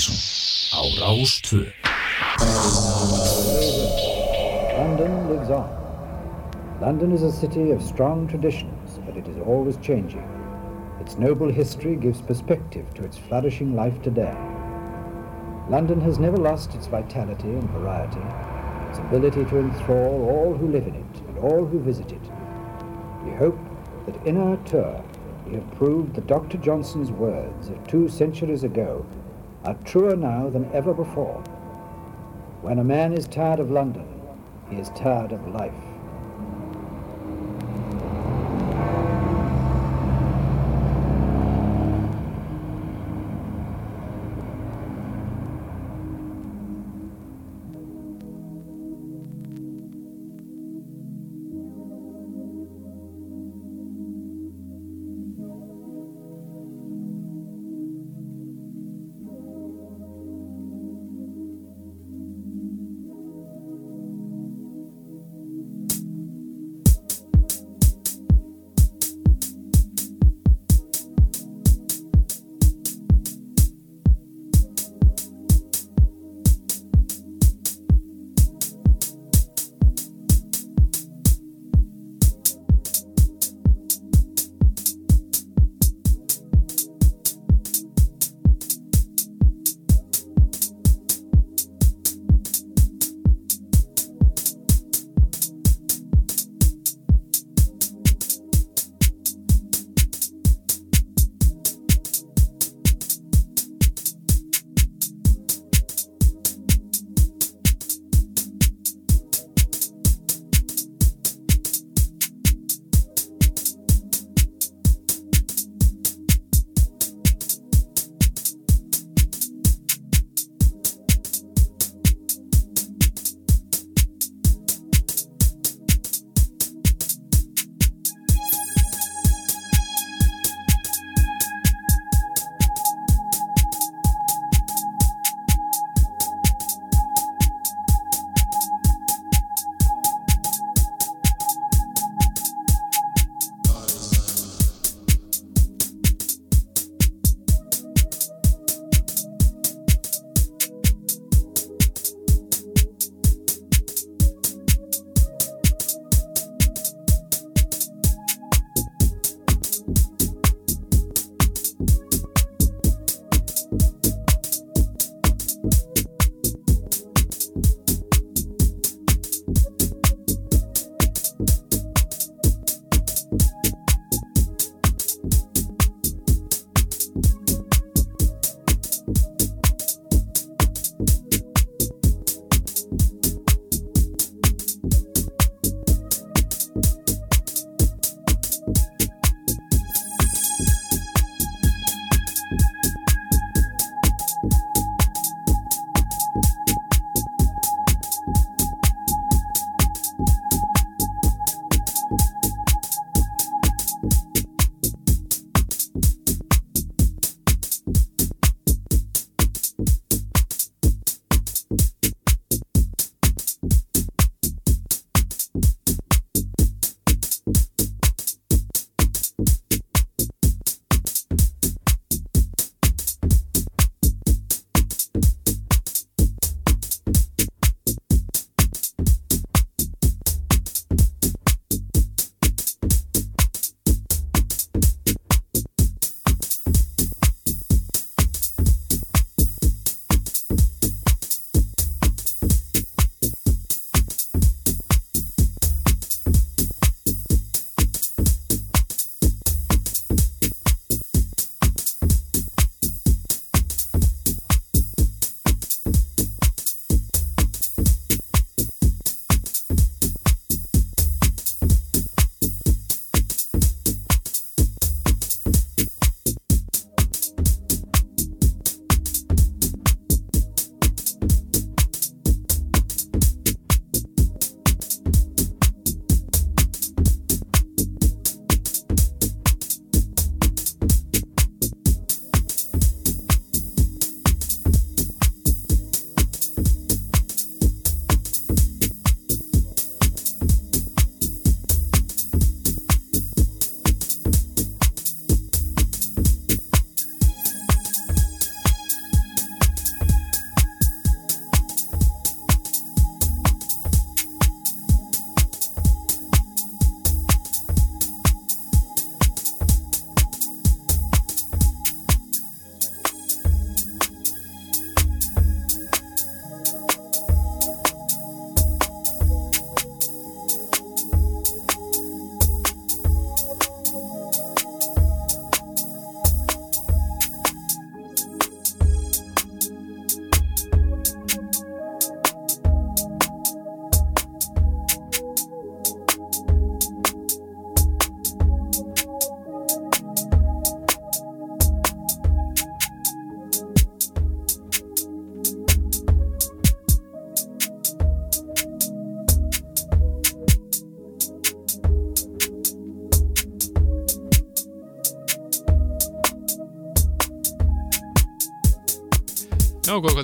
Mattísson á Rástvö. London lives on. London is a city of strong traditions, but it is always changing. Its noble history gives perspective to its flourishing life today. London has never lost its vitality and variety, its ability to enthrall all who live in it and all who visit it. We hope that in our tour we have proved that Dr. Johnson's words of two centuries ago are truer now than ever before. When a man is tired of London, he is tired of life.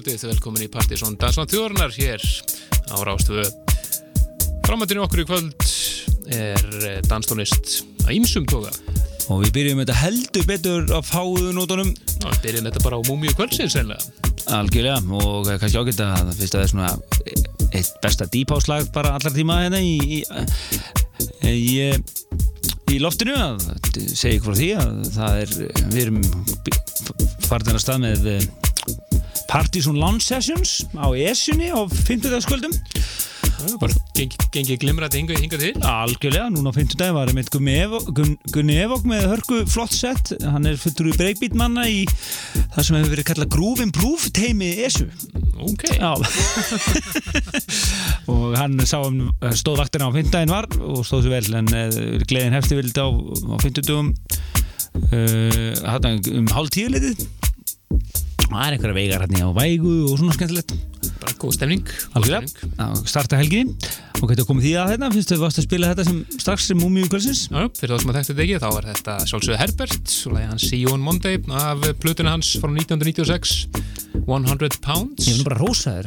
Kvöldið, velkomin í Partíson Dansvann Þjóðurnar hér á Rástöfu. Framöndinu okkur í kvöld er eh, danstónist að ýmsum tóka. Og við byrjum þetta heldur betur á fáuðunótonum Já, við byrjum þetta bara á múmiu kvöldsins algjörlega og eh, kannski ágætt að það fyrst að það er svona eitt besta dýpáslag bara allar tíma hérna í, í, í, í loftinu að segja ykkur frá því að það er, við erum farin að stað með eh, Partizón Lounge Sessions á ESU-ni á 50. skvöldum Já, bara gengið gengi glimrati hingað hinga til. Algjörlega, núna á 50 dag var einmitt Gunni Evok, með hörku flott sett, hann er fullur í breakbeat manna í það sem hefur verið kallað Groove Improve teimi ESU Ok. Og hann sá um stóð vaktina á 50 daginn var og stóð sér vel en uh, gleðin hefsti vildi á, á 50 dagum uh, um hálf tíu litið það er einhverja veigar hérna á vægu og svona skemmtilegt Bara góð stemning. stemning. að starta helginni og getur komið því að þetta, finnst þau varst að spila þetta sem strax sem múmiu kvölsins fyrir þá sem að þetta ekki, þá var þetta sjálfsögðu Herbert, svo lagi hans See You on Monday af plötuna hans frá 1996, 100 Pounds. Ég nú bara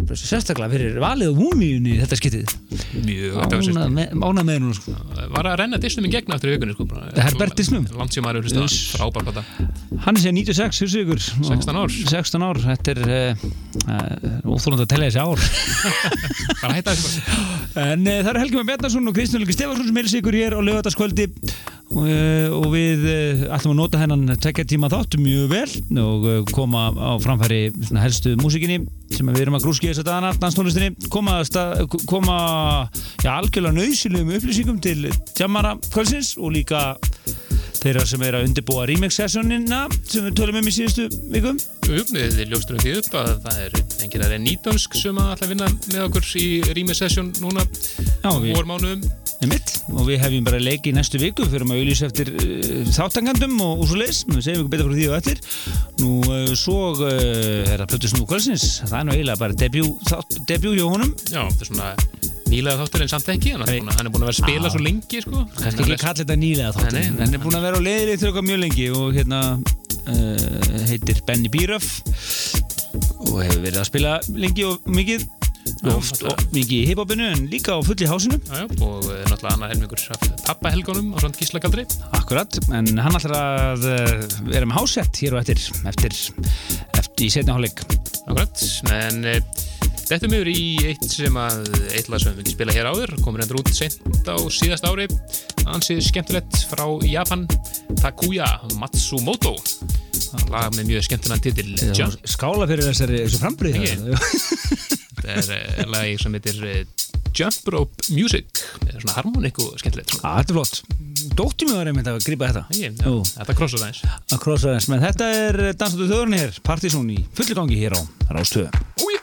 bara sérstaklega fyrir valið á múmiunni þetta sérst. Ánað með, hennu sko. Var að renna disnum í gegn aftur í vikunni, sko. Herbert Disnum? Hann er sér 96, hugsa ykkur 16 ár. 16 ár, þetta er uh, uh, óþólandi að tella þessi ár Bara hætta bara. En uh, það eru Helgi með Bjarnason og Kristján Helgi Stefansson sem er ykkur hér á lögataskvöldi og, og við ætlum að nota hennan tekja tíma þátt mjög vel og koma á framfæri helstu músikinni sem við erum að grúski þess að dana, danstónlistinni koma, að stað, koma já, algjörlega nöysilegum upplýsingum til tjammara kvöldsins og líka þeirra sem er að undirbúa remix sessionina sem við tölum um í síðustu vikum Við ljósturum því upp að það er enginn að reyna nýdönsk sem að ætla að vinna með okkur í Rými Session núna Já, við- vormánuðum. Og við hefjum bara leiki í næstu viku. Fyrir að auðlýsa eftir uh, þáttangandum og, og svo leis, við segjum ykkur betur frá því og eftir. Nú uh, svo uh, er það plötu snú kvölsins, það er nú eiginlega bara debut, hjá honum. Já, þetta er svona nýlega þáttur en samt ekki, hann er hann búin að vera að spila Já. svo lengi, sko. kannski ekki kalla þetta nýlega þáttur. Nei, nei. hann er búin að vera á leiðri okkar mjög lengi og hérna heitir Benny Bíröf og hefur verið að spila lengi og mikið oft mikið í hiphopinu en líka á fulli hásinu Já, já, og eh, náttúrulega annar helmingur pappahelgunum á svona gíslagaldri. Akkurat, en hann ætlar að uh, vera með hásett hér og eftir, eftir, eftir í setna hálfleik. Akkurat, en e, þetta er mjög í eitt sem að eitt lag sem við ekki spila hér áður, komur endur út sent á síðast ári, ansið skemmtilegt frá Japan, Takuya Matsumoto, lag með mjög skemmtilegan titil, Jump. Skála fyrir þessari, þessu frambrið. Þetta er e, lag sem heitir e, Jump Rope Music, með svona harmonik og skemmtilegt. Já, þetta er flott. Dóttir mig var einmitt að grípa þetta. Ég, Jú. þetta krossar aðeins. Að krossa þess, menn þetta er dansaðu þjóðurinn hér, Partizón í fulli gangi hér á Rástöðu.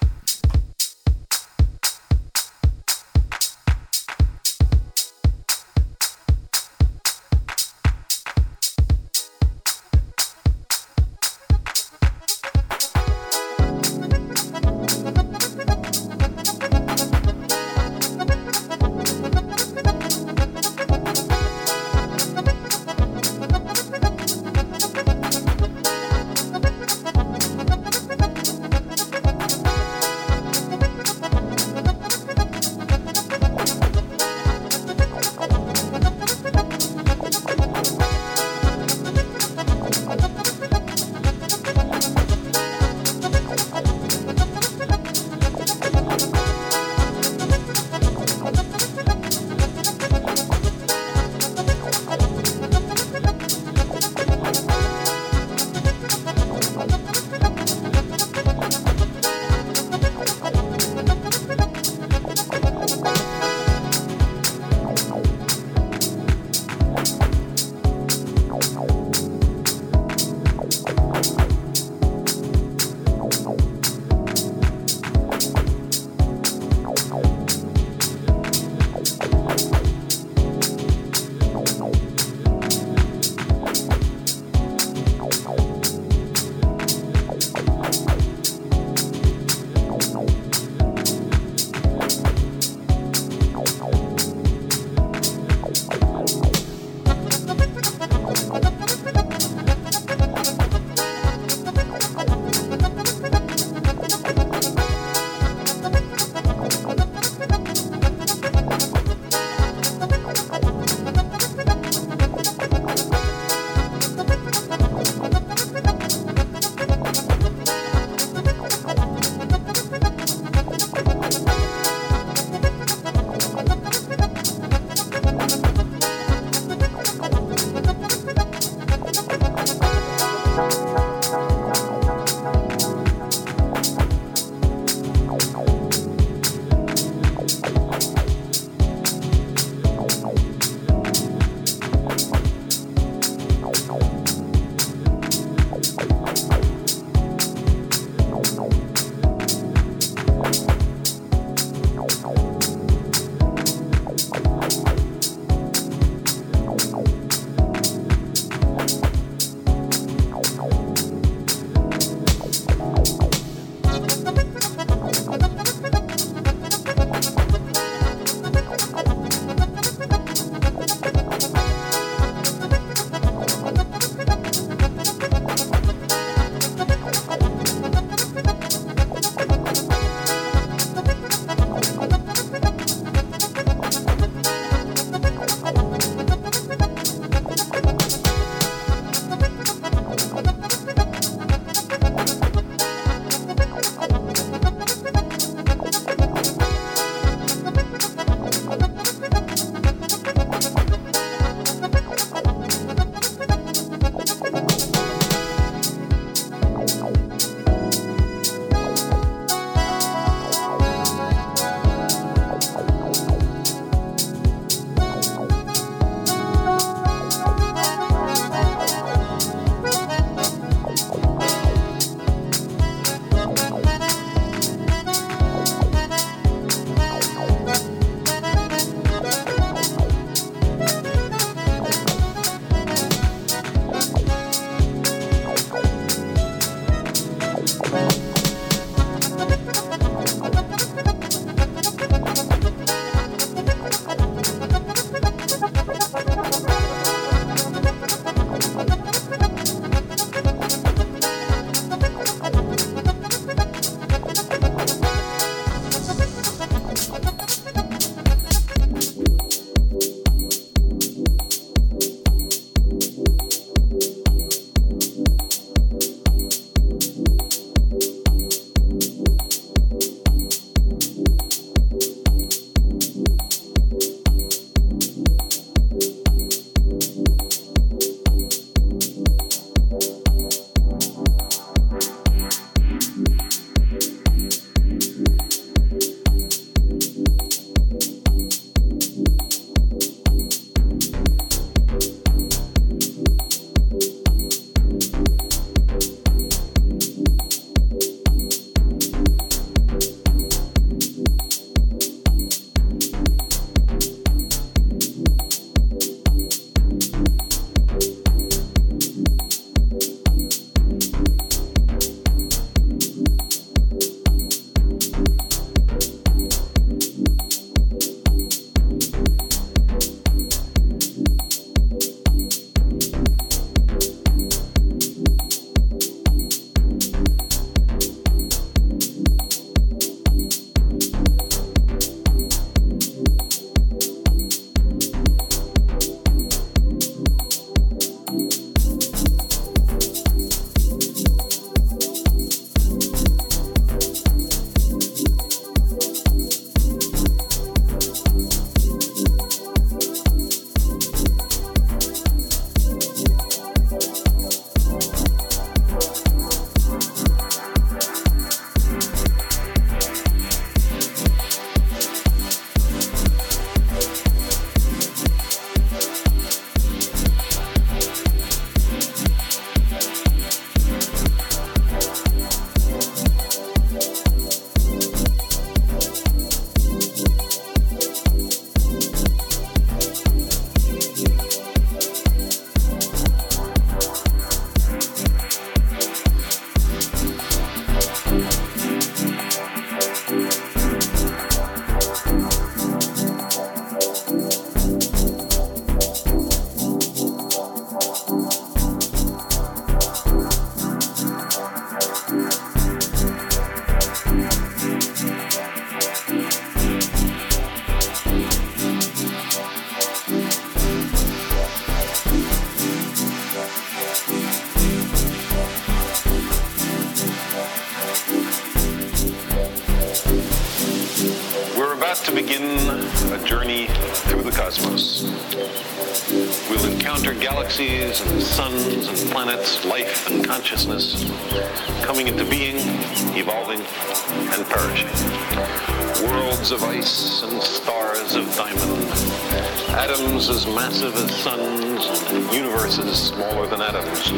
As massive as suns, and universes smaller than atoms.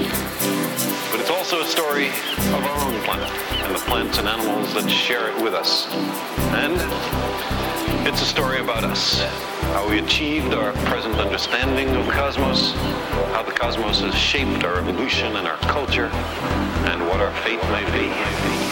But it's also a story of our own planet and the plants and animals that share it with us. And it's a story about us, how we achieved our present understanding of cosmos, how the cosmos has shaped our evolution and our culture, and what our fate may be.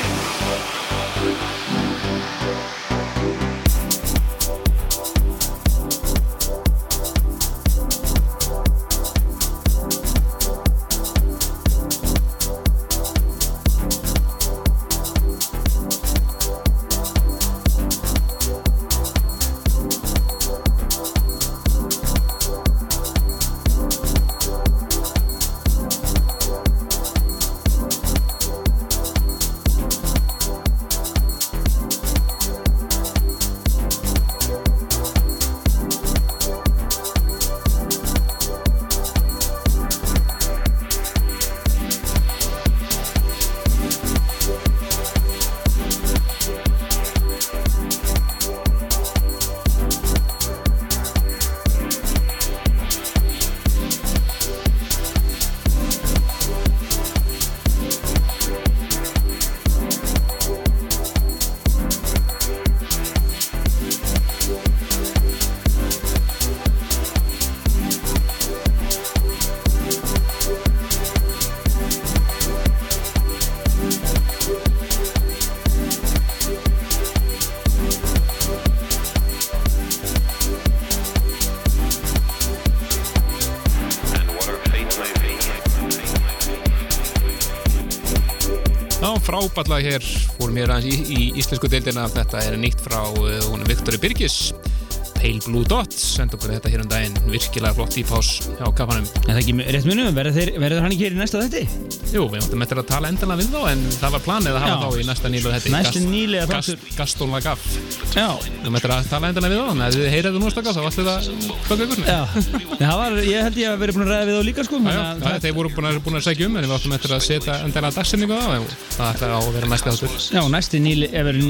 Frábætlega hér. Fórum hér aðeins í, í íslensku deildina. Þetta er nýtt frá uh, hún Viktori Birgis. Pale Blue Dot senda okkur þetta hér um daginn. Virkilega flott í pás hjá kafanum En það er ekki rétt munum, verður hann ekki hér í næsta þetti? Jú, við áttum eftir að tala endanlega við þá en það var planið að hafa Já. þá í næsta nýlega þetta Næsti nýliða þáttur. Gastón Lagaf Já, áttum eftir að tala endanlega við þá þannig að þið þetta nú stakka þá allir það baka ykkur. Já. Var, ég held ég að verið búin að ræða við þá líka sko Já, að þeir voru búin að, búin að segja um en við áttum eftir að setja endanlega dagsinningu á það ætlaði á að vera næsti þáttur. Já, næsti nýli, ef er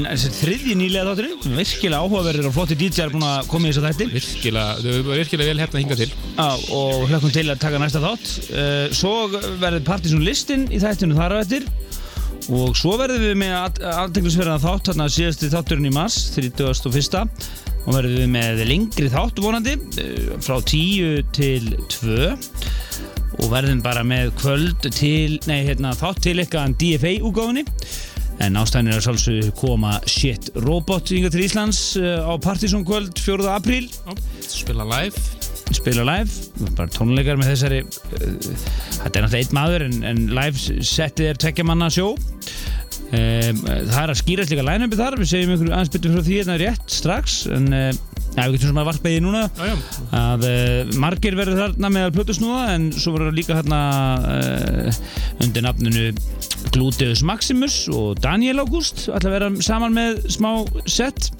þriðji nýliða þátturinn. Virkilega áhugaverðir og flotti DJ-ar búin að koma í þess að þætti. Virkilega, þau eru virkilega vel hefna hinga til. Já, og hlökkum til að taka næsta þátt. Uh, Svo verður Partisan listin í þættinu þar á eftir og svo verðum við með afteklisverðan þátt þarna síðasti þátturinn í mars 31. og verðum við með lengri þátt vonandi uh, frá 10 til 2 og verðum bara með kvöld til, nei hérna þátt til eitthvað DFA úgáfinni en ástæðin er að sjálfsögðu koma shit robot yngar til Íslands uh, á Partisan kvöld 4. apríl Spila live spila live, bara tónleikar með þessari uh, þetta er náttúrulega einn maður en, en live setið er tvekja manna sjó það er að skýrast líka line-upi þar, við segjum ykkur aðeins byttum frá því hérna rétt strax en uh, ja, við getum sem að varpa í því núna Já, já, að uh, margir verður þarna með að plötusnúða en svo verður líka þarna uh, undir nafninu Gluteus Maximus og Daniel August ætla að vera saman með smá set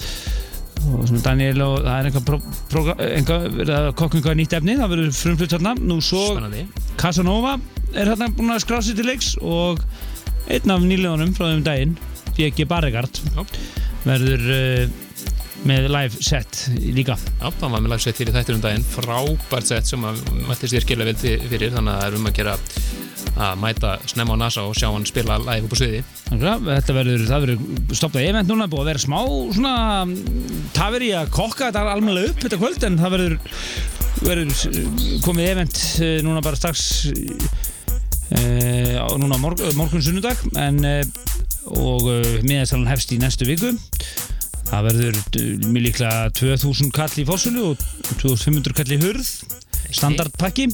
og sem Daniel og það er einhver, pro, pro, einhver verið að kokka einhver nýtt efni það verður frumflutt þarna nú svo spennandi Casanova er þarna búin að skrá sér til leiks og einn af nýlegunum frá þeim daginn P.G. Barregard verður uh, með live set líka. Já, það var með live set hér í þættir um daginn. Frábært set sem að mættist virkilega vel fi- fyrir þannig að það er um að gera að mæta snemma á NASA og sjá hann spila live upp á sviði. Þetta verður, það verður stoppað event núna, búið að vera smá svona tafir í að kokka þetta almennilega upp þetta kvöld en það verður, verður eh, komið event eh, núna bara strax e, núna morg, morgun sunnudag en e, og miðastalan hefst í næstu viku það verður eh, mjög líklega 2000 kall í fórsölu og 2500 kall í hurð standardpakki.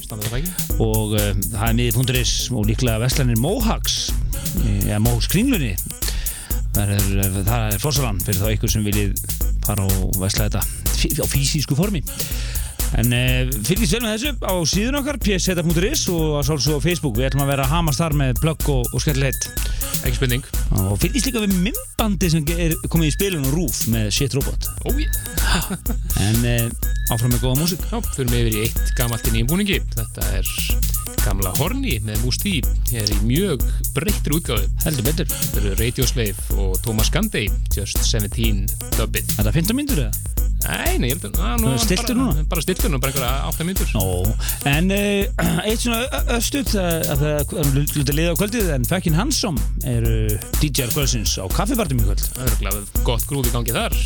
Og uh, það er miði.is og líklega Vestlanir Mohags eða Mohags kringlunni. Það er, það er fórsalan fyrir þá ykkur sem viljið fara og vesla þetta á fysísku formi En uh, fylgjast vel með þessu á síðun okkar pseta.is og að sálsög á Facebook við ætlum að vera að hamast þar með plögg og, og skemmtilegt Ekki spurning. og fylgjast líka við mymbandi sem er komið í spilun og rúf með Shit Robot Ói. en uh, áfram með góða músík Já, fyrir mig yfir í eitt gamalt inn í búningi. Þetta er gamla Horni með Musti. Hér í mjög breyttir útgáðu. heldur betur Þetta eru Radio Slave og Thomas Gandey, Just 17 dubbið. Þetta er 15 myndur eða? Nei, nei, ég held að... nú bara- núna? Bara stiltur nú, bara einhverja 8 myndur. Nó, en uh, eitt svona östuð að það er hluti liða á kvöldið en Fekkin Hansson eru DJ-ar kvöldsins á kaffibartum í kvöld Það er örugglega gott grúð í gangi þar.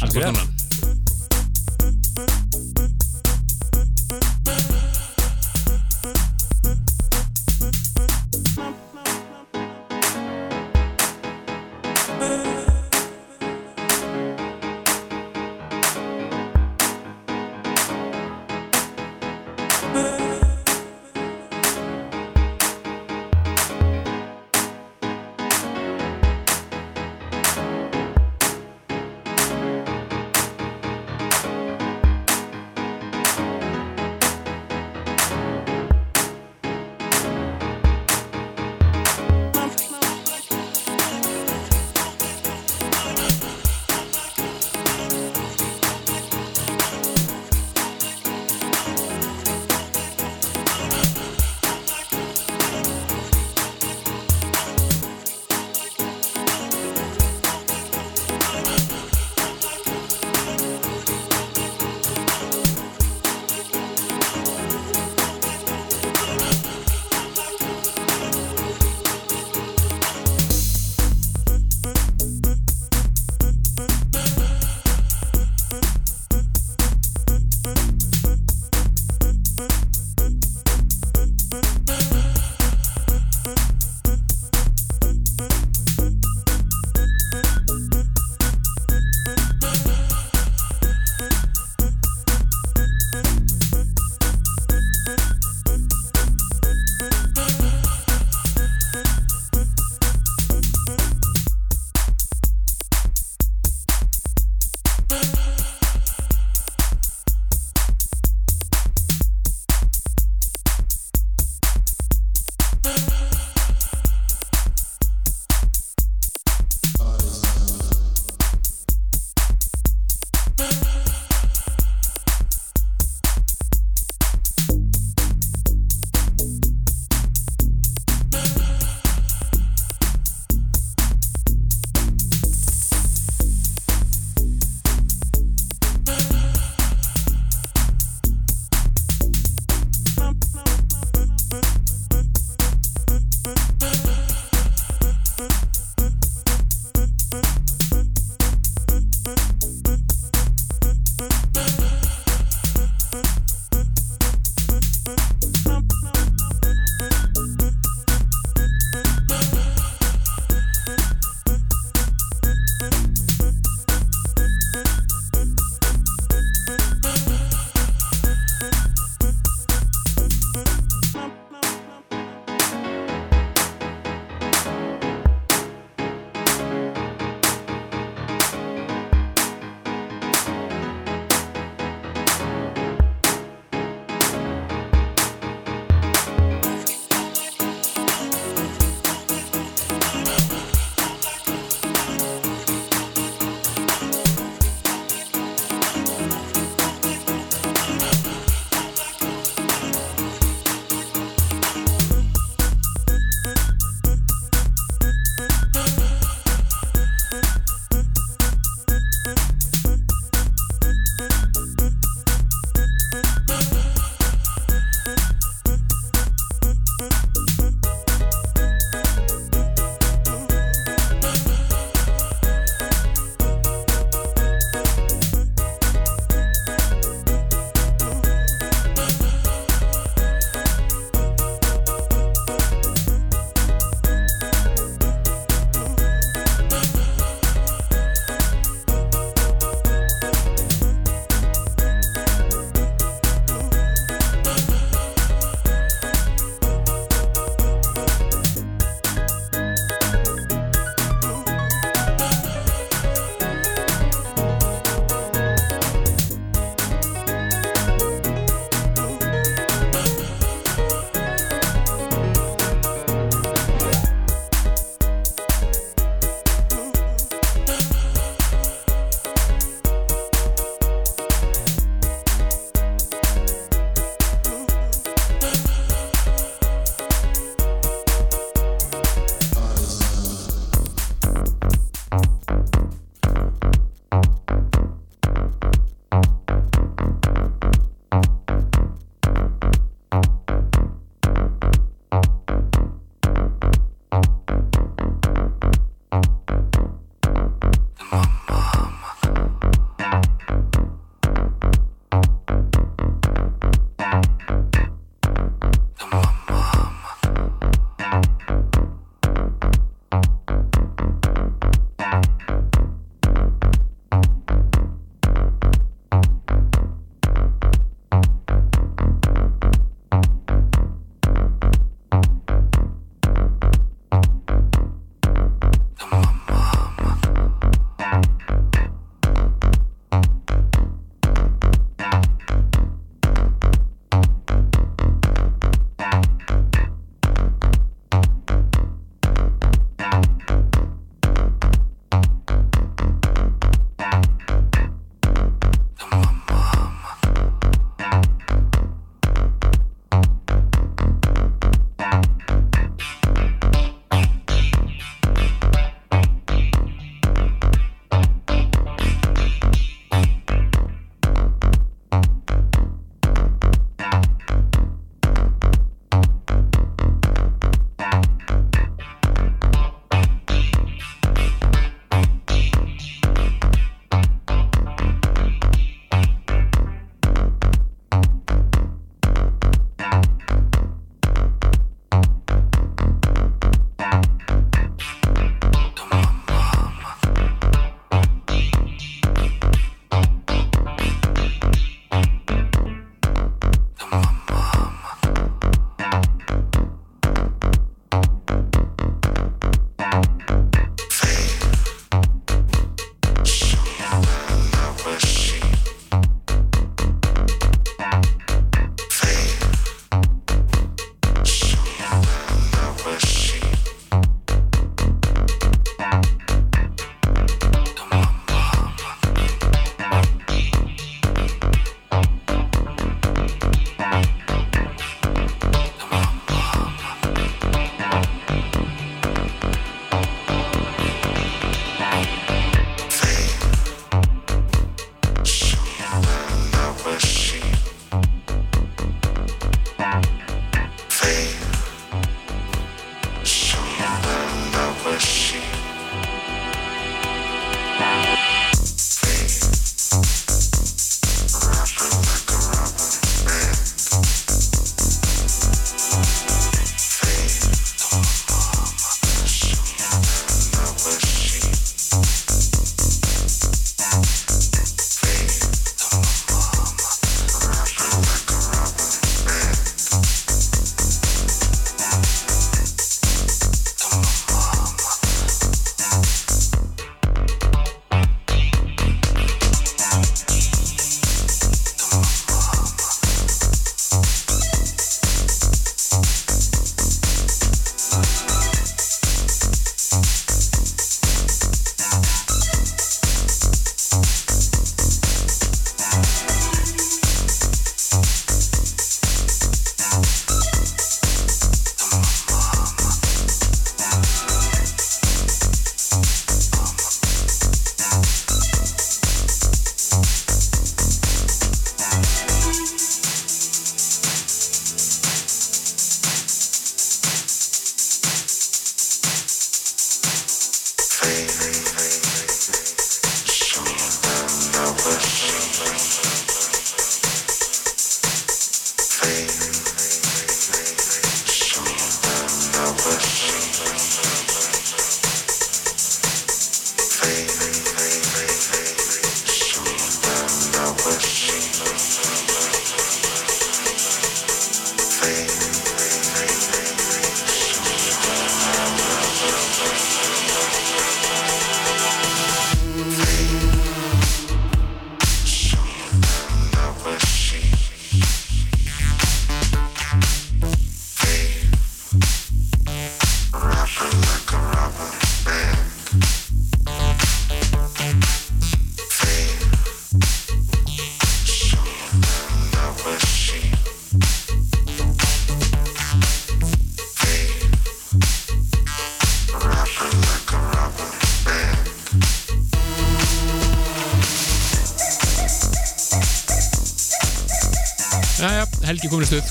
Helgi komin í stuð,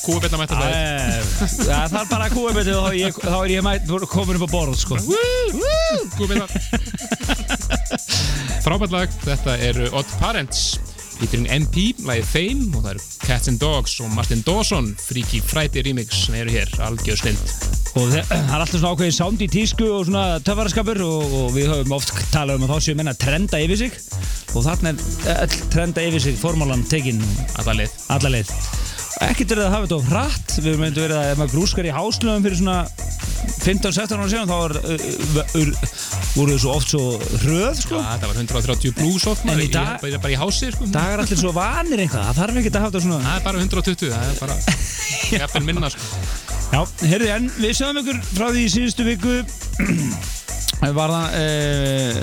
kúa betna mættar Það er, bara að kúa betið og þá er ég- þá er ég mætt, komin upp á borð sko. Frábært lag, þetta eru Odd Parents. Featuring MP, lagið Fame og það eru Cats and Dogs og Martin Dawson Freaky Friday remix sem eru hér algjör snild og það er alltaf svona ákveðin sound í tísku og svona töfaraskapur og, og við höfum oft talað um að þá séu menna trenda yfir sig og þarna er all trenda yfir sig formálan tekinn alla leið ekkert er það að hafa þetta á hratt við myndið verið að ef maður grúskar í háslöfum fyrir svona 15-16 ára síðan þá er, uh, uh, voru þau svo oft svo hröð sko. Ja, það var 130 blues oft En í dag- bara, bara í hási sko. það er allir svo vanir eitthvað það þarf ekki að hafa þetta svona Það er bara 120, það er bara minna sko. Já, heyrðu, en við sögum ykkur frá því í síðustu viku. Var það uh,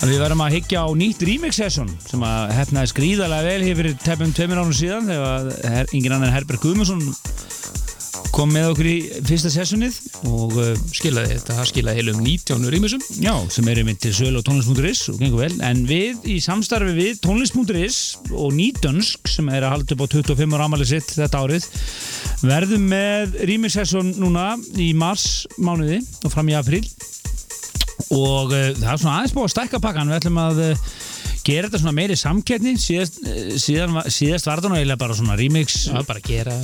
að við verðum að higgja á nýtt remix session sem að hefnaði skrýðarlega vel hér fyrir tefnum tveimur ánum síðan þegar her, ingen annar Herbert Guðmundsson kom með okkur í fyrsta sessionið og uh, Skilaði þetta, það skilaði heilum 19 rýmisum. Já, sem er einmitt til sölu á tónlist.is og gengur vel, en við í samstarfi við tónlist.is og Nýdönsk sem er að halda upp á 25 ára amalið sitt þetta árið verðum með remix session núna í mars mánuði og fram í april og uh, það er svona aðeins búið að stækka pakkan við ætlum að uh, gera þetta svona meiri samkettni síðast, uh, síðan, síðast var þetta eiginlega bara svona remix. Já, bara gera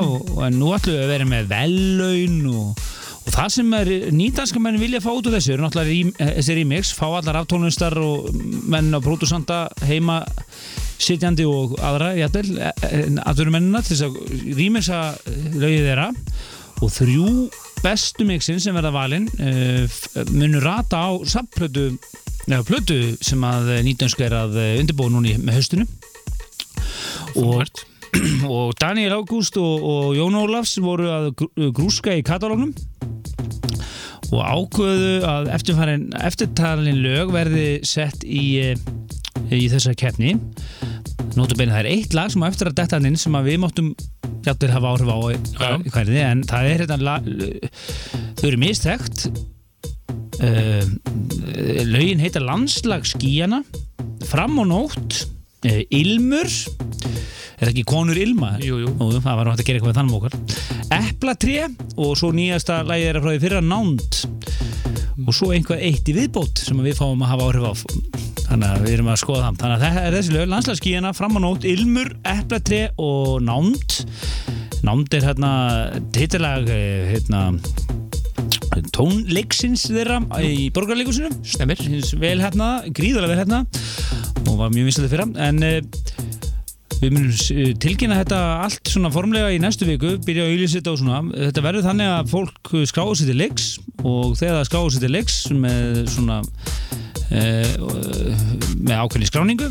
og, og nú ætlum við að vera með vellaun og, og það sem er nýdanska menn vilja fá út úr þessu eru náttúrulega eh, þessi remix, fá allar aftónlistar og menn og pródusanda heima sitjandi og aðra jættel, aðverumennina til þess að remixa lögið þeirra. Og þrjú bestu mixin sem verða valin uh, munur rata á samplötu eða plötu sem að nýdanska er að undirbúa núni með haustinu. Og og Daniel Ágúst og, og Jón Ólafs voru að grú- grúska í katalógnum og ákveðu að eftirtalin lög verði sett í, eh, í þessa keppni. Nótabenni það er eitt lag sem á eftir að detta hann inn sem að við máttum játtur hafa áhrif á í hverði en það er hérna þau eru mistækt uh, lögin heita Landslag skíjana Fram og nótt uh, Ilmur. Er það ekki konur Ilma? Jú, jú. Nú, það var hægt að gera eitthvað við þannig okkar. Eplatré og svo nýjasta lagið er frá því fyrra Nánd. Og svo einhvað eitt í viðbót sem við fáum að hafa áhrif á. Þannig að við erum að skoða það. Þannig að þetta er þessi lög, landslagskíðina, fram á nótt Ilmur, Eplatré og Nánd. Nánd er hérna titilag hérna tónleiksins þeirra í borgarleikusinu Stemmir. hins vel hérna, gríðarlega vel hérna. Og var mjög vinslega fyrra. En uh, við munum uh, tilkynna þetta allt svona formlega í næstu viku. Byrja að auðvitað þetta og svona. Þetta verður þannig að fólk skráður sér til leiks. Og þegar það skráður sér til leiks með svona með ákveðni skráningu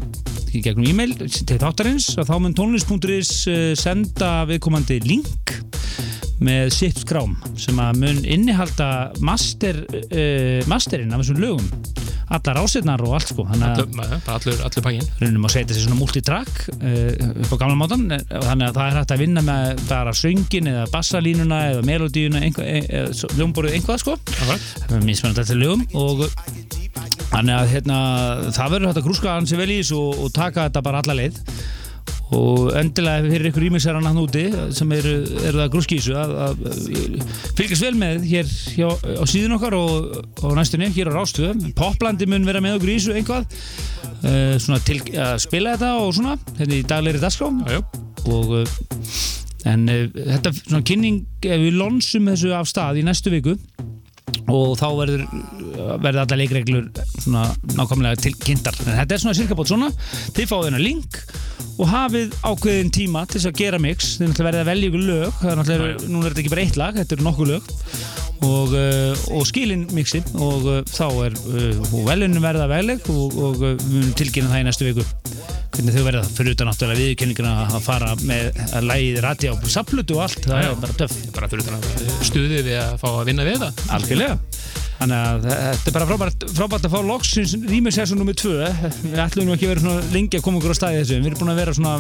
í gegnum e-mail til þáttarins. Og þá mun tónlist.is uh, senda viðkomandi link með sitt skrám sem að mun innihalda master, uh, masterinn af þessum lögum. Allar ásetnar og allt sko. Bara allur, allur pakkin raunum að setja sér svona multitrack uh, upp á gamla mátan eh, þannig að það er hægt að vinna með bara söngin eða bassalínuna eða melodíuna eða ljómborið einhvað sko. Alright. mismunandi til lögum og þannig að hérna, það verður hægt að grúska hansi vel í þessu og, og taka þetta bara alla leið. Og endilega fyrir ykkur ímixaran hann úti sem eru, eru það grúski í þessu að, að fylgjast vel með hér hjá, á síðun okkar og, og næstunni hér á Rástöðu Poplandi mun vera með okkur í þessu einhvað uh, svona til að spila þetta og svona hérna í daglegri já. og uh, en uh, þetta svona kynning ef við lonsum þessu af stað í næstu viku og þá verður verður alla leikreglur svona nákvæmlega til kynntar. En þetta er svona cirka bótt svona. Þið fáið þennan link og hafið ákveðin tíma til þess að gera mix. Þið verðið að velja ykkur lög. Er náttúrulega, núna er þetta ekki bara eitt lag, þetta eru nokkuð lög og, uh, og skilin mixi og uh, þá er og velunin verða vegleg og, og við munum tilkynna það í næstu viku. Hvernig þau verða fyrir utan náttúrulega viðkenninguna að fara með að lægið rati á saplutu og allt, það er bara töff. Bara fyrir þannig að stuðið við að fá að vinna við það Algjörlega Þannig að þetta er bara frábært, frábært að fá loksins rýmisessun nummið tvö. Við ætlum nú ekki að vera svona lengi að koma okkur á staði þessu Við erum búin að vera svona,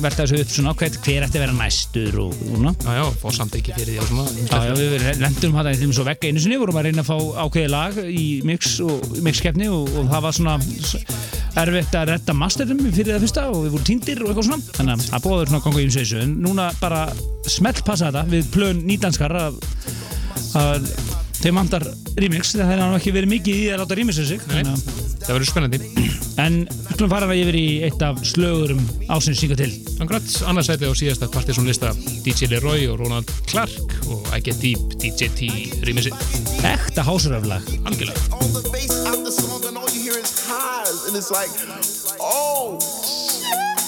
velta þessu upp svona hver, hver ætti að vera næstur og svona. Já, já, fá samt ekki fyrir því og svona Já, já, við lendum þetta í þeim svo vegga einu sinni vorum að reyna að fá ákveði lag í mix og mixkeppni og, og það var svona erfitt að retta masterum fyrir það fyrsta og við vorum týndir og eitthvað svona. Þannig að bóður svona að ganga í umsveisu en núna bara smelt passa þetta við plön nýdanskar að, að þeim mandar remix það hefði hann ekki verið mikið í að láta remixa sig þannig að Það verður spennandi. En við skulum fara það yfir í eitt af slögurum ásins síka til. Akkurat, annarsæti á síðasta partysón lista DJ Leroy og Ronald Clark og I Get Deep DJ T remixi. Ekta hásaröflag. Algjörlega. on the bass out the song and all you hear is highs and it's like oh I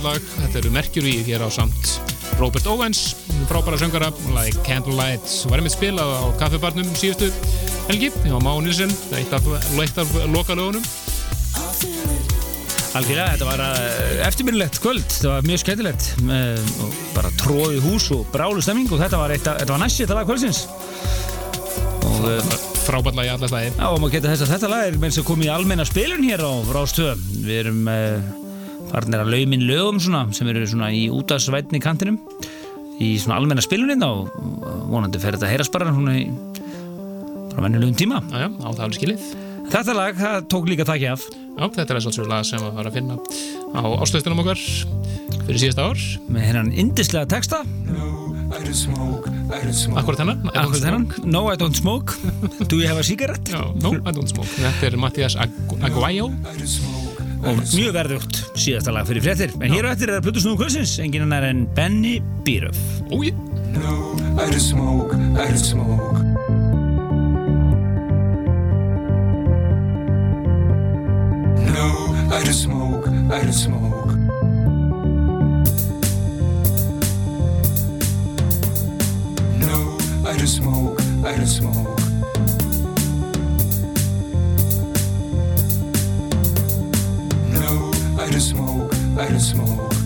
Já, frábært lag. Þetta eru Mercury hér á samt Robert Owens, frábæra söngara, lagi Candlelight, var einmitt spilað á kaffibarnum síðustu helgi, hjá Má Nilsen, eitt af, af lokalögunum. Algjörlega, þetta var uh, eftirminnilegt kvöld, þetta var mjög skemmtilegt og bara tróðið hús og brálu stemming og þetta var, var næst þetta lag kvöldsins og uh, Frábært lag í alla slagi. Já, og maður geta þess að þetta lag er þess að koma í almenna spilun hér á Rástöð. Við erum uh, farnir að laumin lögum svona, sem eru svona í útastvætni kantinum í svona almenna spiluninn og vonandi fer þetta að heyrast bara svona í bara venjulegum tíma. Já, já, á það alveg skilið. Þetta lag, það tók líka takki af. Já, þetta er svolítið lag sem fara að finna á ástöðstunum okkar fyrir síðasta ár. Með hennan indislega texta, Akkurat hennan. I don't akkur þennan, smoke. No I don't smoke, Do you have a cigarette? Já, no, I don't smoke. Þetta er Mattias Agu- Aguayo. Og mjög verðugt síðasta lag fyrir fréttir. En hér á eftir er að Plutusnúðu kvölsins, enginn annar en Benny Bíröf. Úi, I don't smoke, I don't smoke. No, I don't smoke, I don't smoke. No, I don't smoke, I don't smoke. I don't smoke, I don't smoke.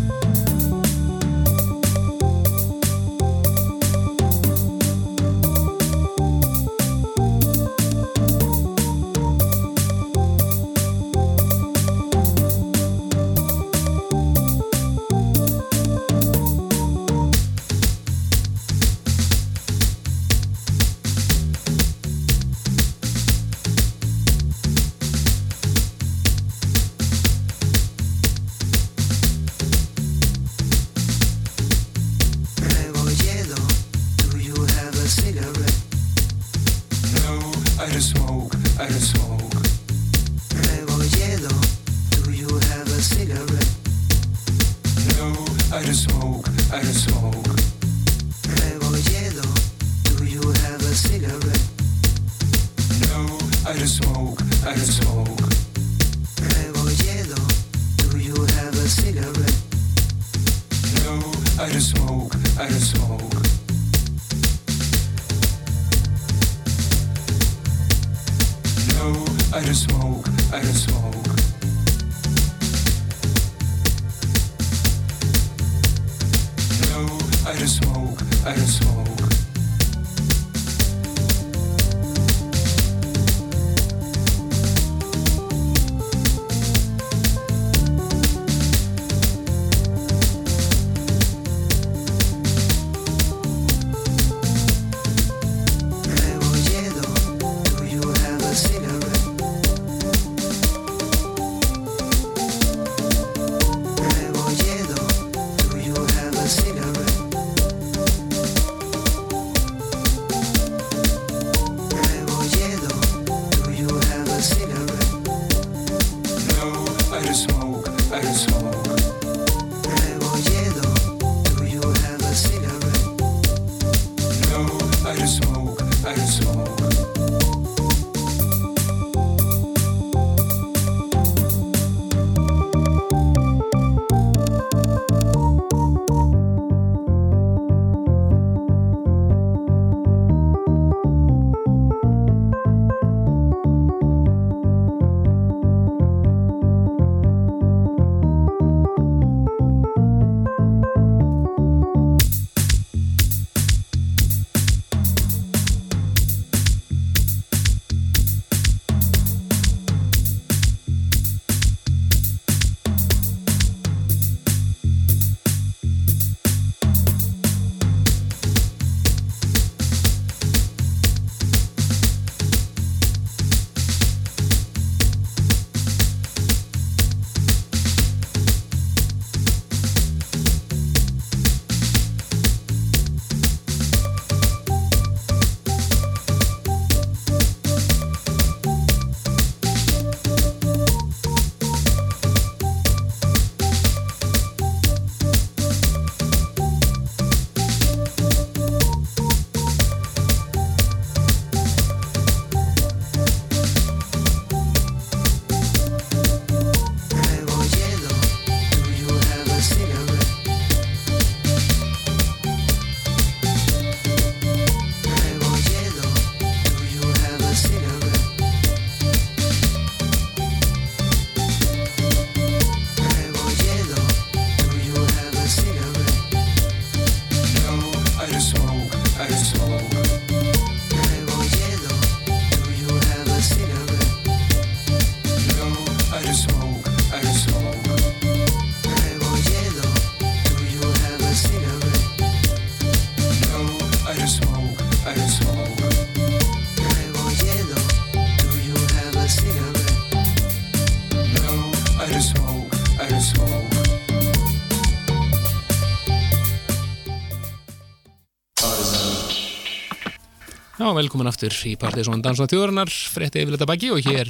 Já, velkomin aftur í partið svona Dansna þjóðarinnar, frétti yfirleita baki og hér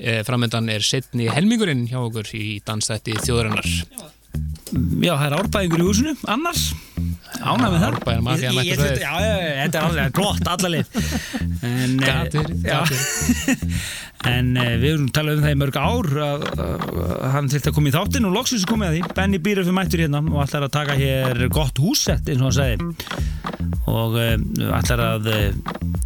e, framöndan er setni helmingurinn hjá okkur í dansþætti þjóðarinnar. Já, það er árbæðingur í húsinu, annars. Ánæg með það. Árbæjar mafían Ég- mættur ég- svæðið. Já, þetta er alveg gott allarleið En, eh, En uh, við erum talað um það í mörg ár að hann þurfti að koma í þáttinn og loksins komið að því. Benny Býröf er mættur hérna og ætlar að taka hér gott húsett eins og hann sagði. Og uh, ætlar að uh,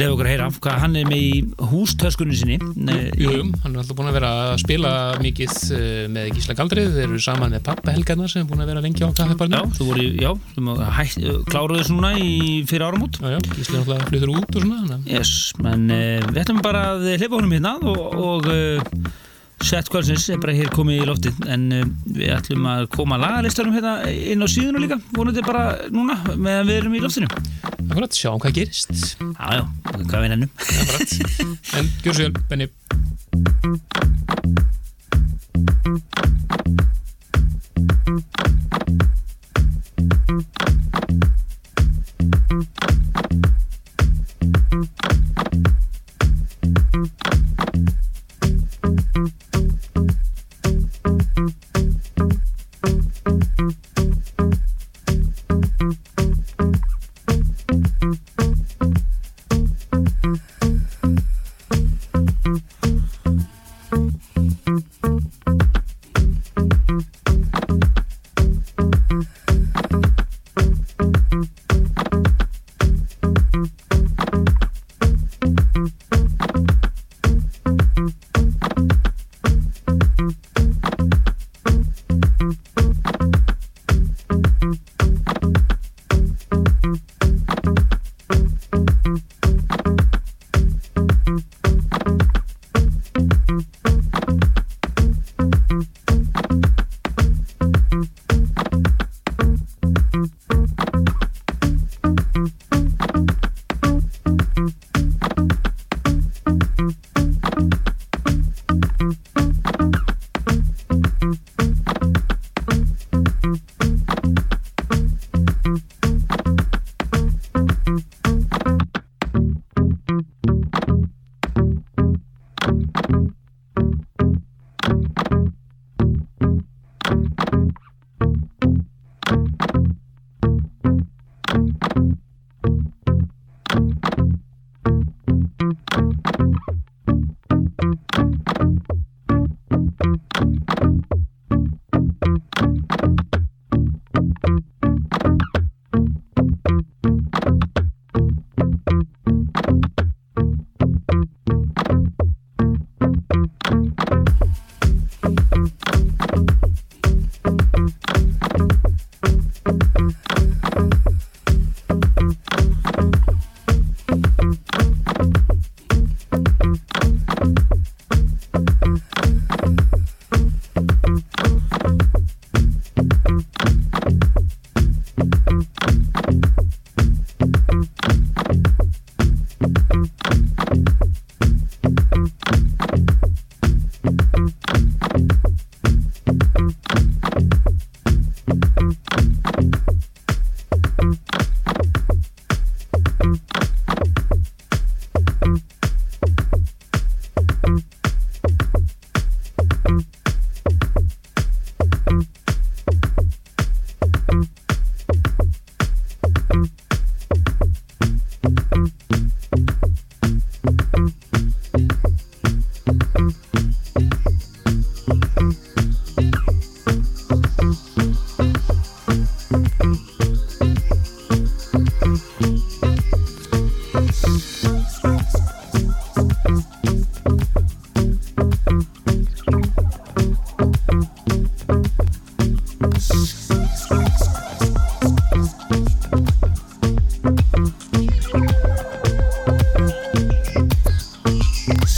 lefa okkur að heyra hvað hann er með í hústöskunni sinni. Uh, Jú, jú, hann er alltaf búin að vera að spila mikið uh, með Gísla Galdrið, þeir eru saman með pappa Helgarnar sem er búin að vera lengi á Já, kaffibarnu. þú voru, já, þú hætt, kláruðu þessu núna í fyrir áramót. Já, já, Gísli er alltaf flyttur út og svona, Yes, menn uh, við ætlum bara að hleypa honum hérna og, og sett kvöldsins er bara hér komið í loftið en uh, við ætlum að koma lagalistarum hérna inn á síðuna líka vonandi bara núna meðan við erum í loftinu akkurat, sjáum hvað gerist. Já, já, hvað við nennum Akkurat. En gjör svo vel, Benni.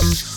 Thank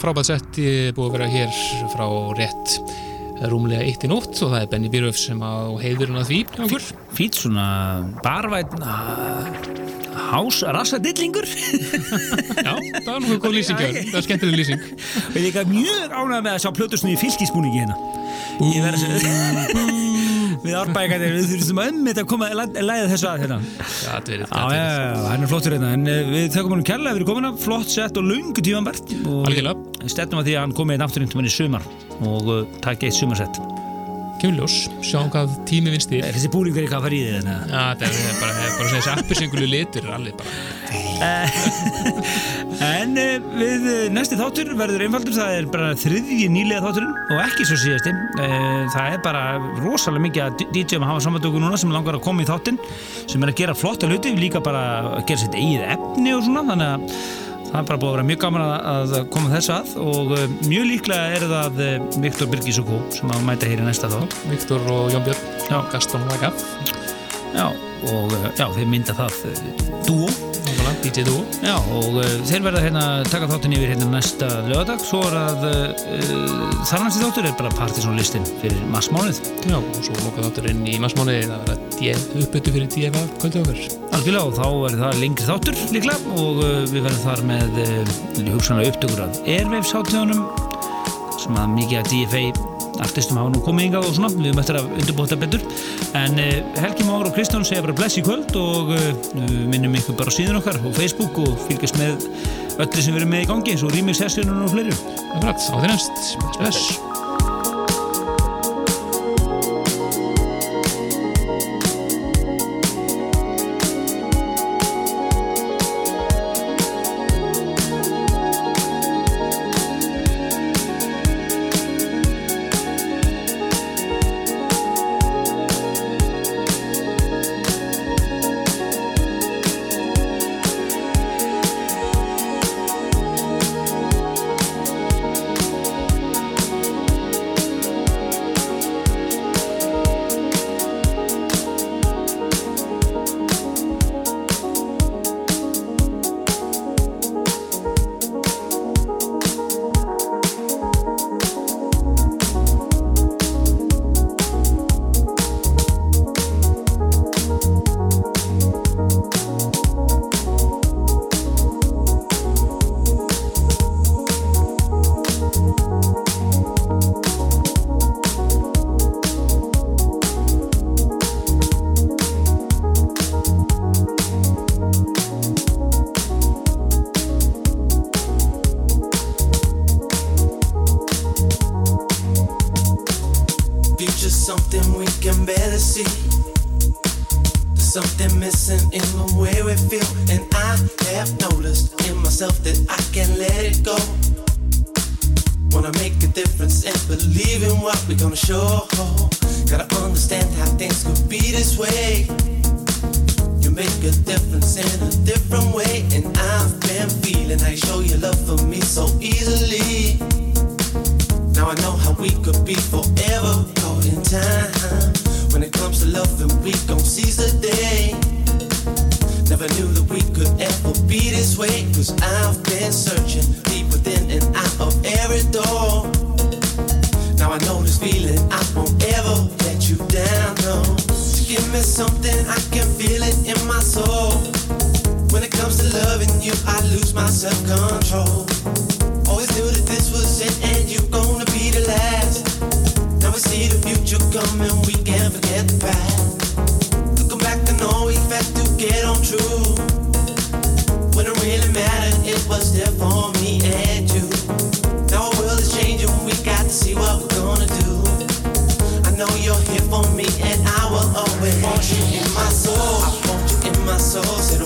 frábært sett er búið að vera hér frá rétt rúmlega eitt í nótt og það er Benny Bíröf sem á heiðurinn að því. Fýt svona barvæn hás rassadillingur Já, það var nú góð lýsing það er skemmtileg lýsing. Og ég er líka mjög ánægð með að sjá plötusnum í fylgisbúningi hérna. Ég verð að segja við árbækarnir, við þurfum að ömmit að koma að læða þessu að hérna. Hann er flottur hérna en eh, við þökkum hann kærlega fyrir komuna flott sett og lungu tímanbært og Algjörlega. stefnum að því að hann komið einn aftur inn í sumar og uh, takk eitt sumarsett Kemur ljós, sjáum hvað tími vinst þér. Þessi búningur eitthvað að fara í þið hérna? Já, þetta er bara, það er bara þessi appisengulu litur er alveg bara En uh, við uh, næsti þáttur verður einfaldur, það er bara þriðji nýlega þátturinn og ekki svo síðasti. Það er bara rosalega mikið að DJ-um hafa samvættöku núna sem langar að koma í þáttinn sem er að gera flotta hluti, líka bara að gera sitt eigið efni og svona, þannig að það er bara búið að vera mjög gaman að, að koma þessu að og uh, mjög líklega er það uh, Viktor Birgis og Kó sem að mæta hér í næsta þátt. Viktor og Jón Björn, Já. Gaston og Vaka, Já, og uh, já, þeir mynda það dúo. Nákvæmlega, DJ Duo. Já, og uh, þeir verða hérna taka þáttin yfir hérna næsta lögadag svo er að uh, þar næsti þáttur er bara partysónlistin fyrir massmánuð Já, og svo lókað þátturinn í massmánuði, það verða uppbyttu fyrir DFA kvöldu okkur. algjörlega og þá er það lengri þáttur líklega og uh, við verðum þar með uh, hugsanlega upptökur af Airwaves hátíðunum sem að mikið að DFA artistum hafa nú komið yngað og svona. Við höfum eftir að undirbúta betur. En uh, Helgi Már og Kristján segja bara bless í kvöld og við minnum ykkur bara síðan okkar og Facebook og fylgjast með öllu sem erum með í gangi eins og remix sessionum og fleiri Akkurat, á því næst, bless. Know how we could be forever caught in time. When it comes to loving, we gon' seize the day. Never knew that we could ever be this way. Cause I've been searching deep within and out of every door. Now I know this feeling, I won't ever let you down, no. So give me something, I can feel it in my soul. When it comes to loving you, I lose my self-control. Always knew that this was it and you gonna last. Now we see the future coming, we can't forget the past. Looking back, I know we had to get on true. When it really mattered, it was there for me and you. Now our world is changing, we got to see what we're gonna do. I know you're here for me and I will always want you in my soul. I want you in my soul, said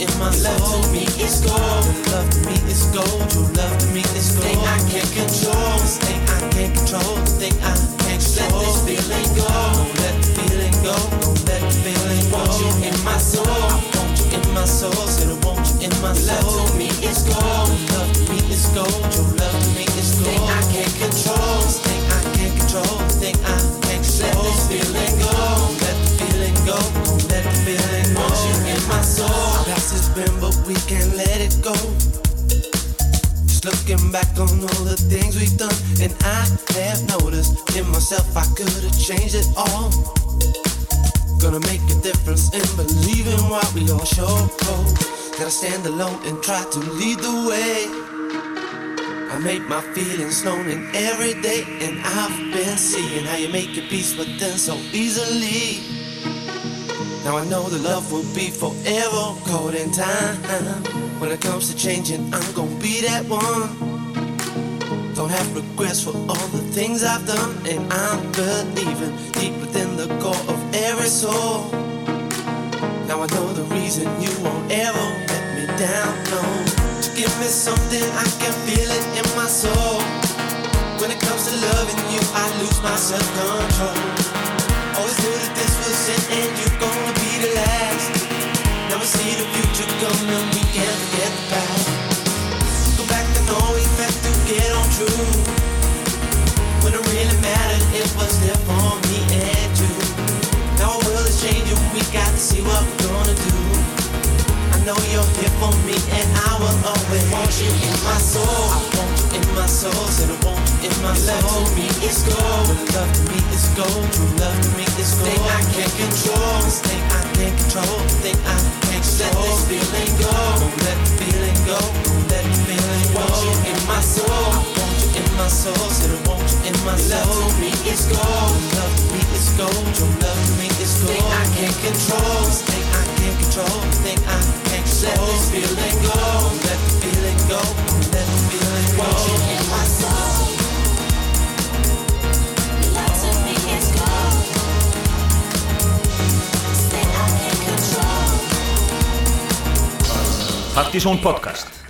in my love to me is gold. Your love to me is gold. True love to me is gold. Thing I can't control. This thing I can't control. The thing I can't control. Let this feeling go. Don't let the feeling go. Don't let the feeling go. Want you in my soul. I want you in my soul. Said I want you in my soul. Love to me is gold. Your love to me is gold. True love to me is gold. Thing I can't control. This thing I can't control. The thing I can't control. Let this feeling go. Don't let the feeling go. Don't let the feeling go. Want you soul. Our past has been, but we can't let it go. Just looking back on all the things we've done, and I have noticed in myself I could have changed it all. Gonna make a difference in believing what we all show. Gotta stand alone and try to lead the way. I make my feelings known in every day, and I've been seeing how you make your peace with them so easily. Now I know the love will be forever caught in time. When it comes to changing, I'm gonna be that one. Don't have regrets for all the things I've done, and I'm believing deep within the core of every soul. Now I know the reason you won't ever let me down. No, to give me something I can feel it in my soul. When it comes to loving you, I lose my self-control. Always knew that this was it, and you're gonna be the last. Now we see the future coming, we can't forget the past. Go back and know we had to get on true. When it really mattered, it was there for me and you. Now our world is changing, we got to see what we're gonna do. I know you're here for me, and I will always want you in my soul. You in my soul, said I want you in my soul. Love to me is gold, When love to me is gold. True love to me is gold. Thing I can't control, this thing I can't control, thing I can't control. Let this feeling go, don't let the feeling go, don't let the feeling go. Want you in my soul, I want you in my soul, said I want you in my soul. Love to me is gold, love to me is gold. True love to me is gold. Thing I can't control, this thing can't control, thing I can't control. Let this feeling go, don't let the feeling go, don't let the feeling go. Want you in my soul. Love to me is gold. Thing I can't control. Partizón podcast